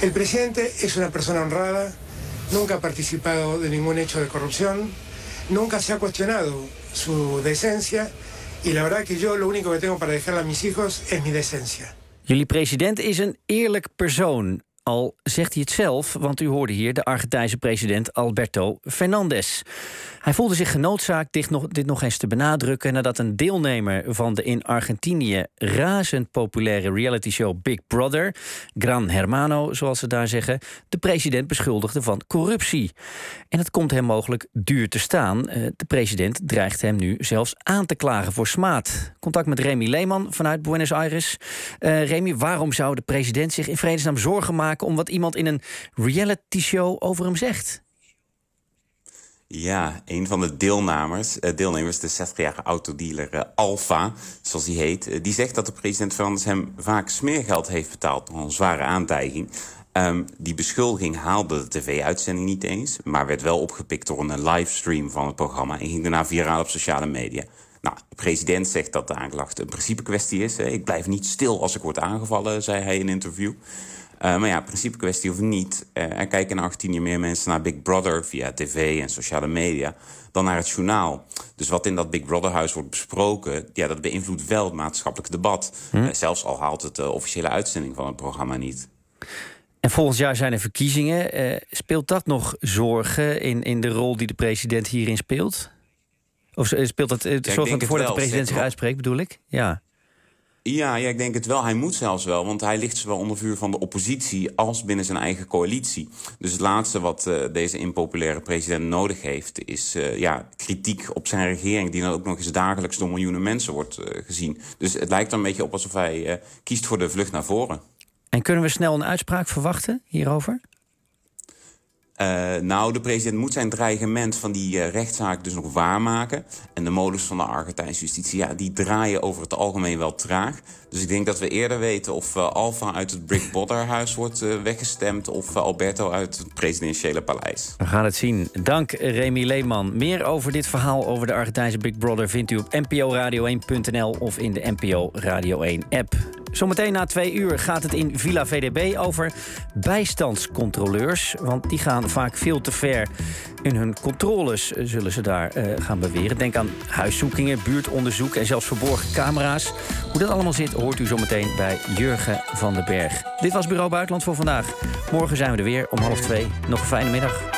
El presidente es una persona honrada, nunca ha participado de ningún hecho de corrupción, nunca se ha cuestionado su decencia y la verdad que yo lo único que tengo para dejarle a mis hijos es mi decencia. Jullie president is een eerlijk persoon. Al zegt hij het zelf, want u hoorde hier de Argentijnse president Alberto Fernandez. Hij voelde zich genoodzaakt dit nog, dit nog eens te benadrukken nadat een deelnemer van de in Argentinië razend populaire realityshow Big Brother, Gran Hermano zoals ze daar zeggen, de president beschuldigde van corruptie. En het komt hem mogelijk duur te staan. Eh, de president dreigt hem nu zelfs aan te klagen voor smaad. Contact met Remy Leeman vanuit Buenos Aires. Uh, Remy, waarom zou de president zich in vredesnaam zorgen maken om wat iemand in een reality-show over hem zegt? Ja, een van de deelnemers, uh, deelnemers de 60-jarige autodealer uh, Alfa, zoals hij heet... Uh, die zegt dat de president Fernandes hem vaak smeergeld heeft betaald... door een zware aantijging. Um, die beschuldiging haalde de tv-uitzending niet eens... maar werd wel opgepikt door een livestream van het programma... en ging daarna viraal op sociale media. Nou, de president zegt dat de aanklacht een principe kwestie is. Ik blijf niet stil als ik word aangevallen, zei hij in een interview... Uh, maar ja, principe kwestie of niet. Uh, er kijken in Argentinië meer mensen naar Big Brother via tv en sociale media dan naar het journaal. Dus wat in dat Big Brother-huis wordt besproken, ja, dat beïnvloedt wel het maatschappelijk debat. Hm? Uh, zelfs al haalt het de officiële uitzending van het programma niet. En volgend jaar zijn er verkiezingen. speelt dat nog zorgen in, in de rol die de president hierin speelt? Of speelt dat ja, zorg van dat de president zich uitspreekt, bedoel ik? Ja. Ja, ja, ik denk het wel. Hij moet zelfs wel, want hij ligt zowel onder vuur van de oppositie als binnen zijn eigen coalitie. Dus het laatste wat uh, deze impopulaire president nodig heeft, is uh, ja, kritiek op zijn regering, die dan ook nog eens dagelijks door miljoenen mensen wordt uh, gezien. Dus het lijkt er een beetje op alsof hij kiest voor de vlucht naar voren. En kunnen we snel een uitspraak verwachten hierover? Uh, nou, de president moet zijn dreigement van die uh, rechtszaak dus nog waarmaken. En de modus van de Argentijnse justitie, ja, die draaien over het algemeen wel traag. Dus ik denk dat we eerder weten of uh, Alfa uit het Brick Brother-huis wordt weggestemd... of Alberto uit het presidentiële paleis. We gaan het zien. Dank, Remy Leeman. Meer over dit verhaal over de Argentijnse Big Brother... vindt u op nporadio1.nl of in de NPO Radio 1-app. Zometeen na twee uur gaat het in Villa VDB over bijstandscontroleurs. Want die gaan vaak veel te ver in hun controles, eh, zullen ze daar uh, gaan beweren. Denk aan huiszoekingen, buurtonderzoek en zelfs verborgen camera's. Hoe dat allemaal zit, hoort u zometeen bij Jurgen van den Berg. Dit was Bureau Buitenland voor vandaag. Morgen zijn we er weer om half twee. Nog een fijne middag.